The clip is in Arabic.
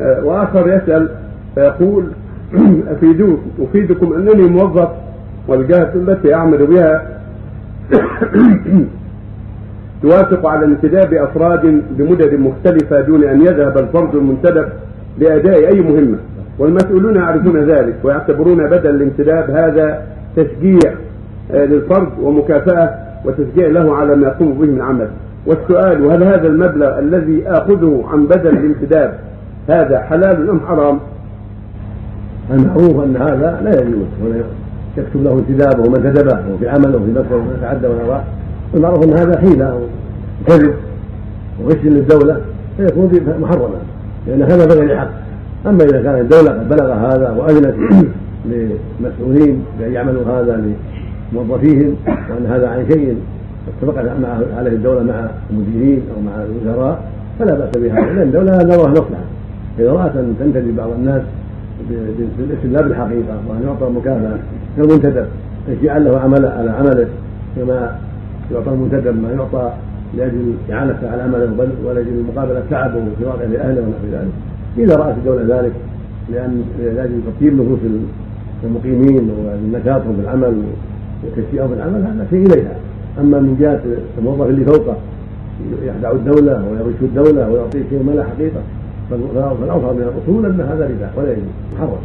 آه، وآخر يسأل فيقول أفيدوك أفيدكم أنني موظف والجهة التي أعمل بها توافق على انتداب أفراد بمدد مختلفة دون أن يذهب الفرد المنتدب لأداء أي مهمة. والمسؤولون يعرفون ذلك ويعتبرون بدل الانتداب هذا تشجيع آه، للفرد ومكافأة وتشجيع له على ما يقوم به من عمل. والسؤال وهل هذا المبلغ الذي آخذه عن بدل الانتداب هذا حلال أم حرام؟ المعروف أن هذا لا يجوز ولا يكتب له انتدابه ومن كتبه وفي عمله وفي نفسه ومن يتعدى ونراه المعروف أن هذا حيلة وكذب وغش للدولة فيكون محرما لأن هذا بغير حق. أما إذا كانت الدولة قد بلغ هذا وأذنت للمسؤولين بأن يعملوا هذا لموظفيهم وأن هذا عن شيء اتفقت عليه الدولة مع المديرين أو مع الوزراء فلا بأس بهذا لأن الدولة نراها مصلحة. اذا رات أن تنتدب بعض الناس بالاسم لا بالحقيقة وأن يعطى مكافأة. كالمنتدب تشجيعا له عمل على عمله؟ كما يعطى المنتدب ما يعطى لأجل اعانته على عمله ولأجل مقابلة تعبه في واقع لاهله ونحو ذلك. اذا رات الدولة ذلك لأن لأجل تطيب نفوس المقيمين ونشاطهم في العمل وتشجيعهم في العمل هذا شيء إليها. أما من جهة الموظف اللي فوقه يخدع الدولة ويغش الدولة ويعطيه شيء ما لا حقيقة. فالاظهر من الاصول أن هذا ربا ولا يجوز محرم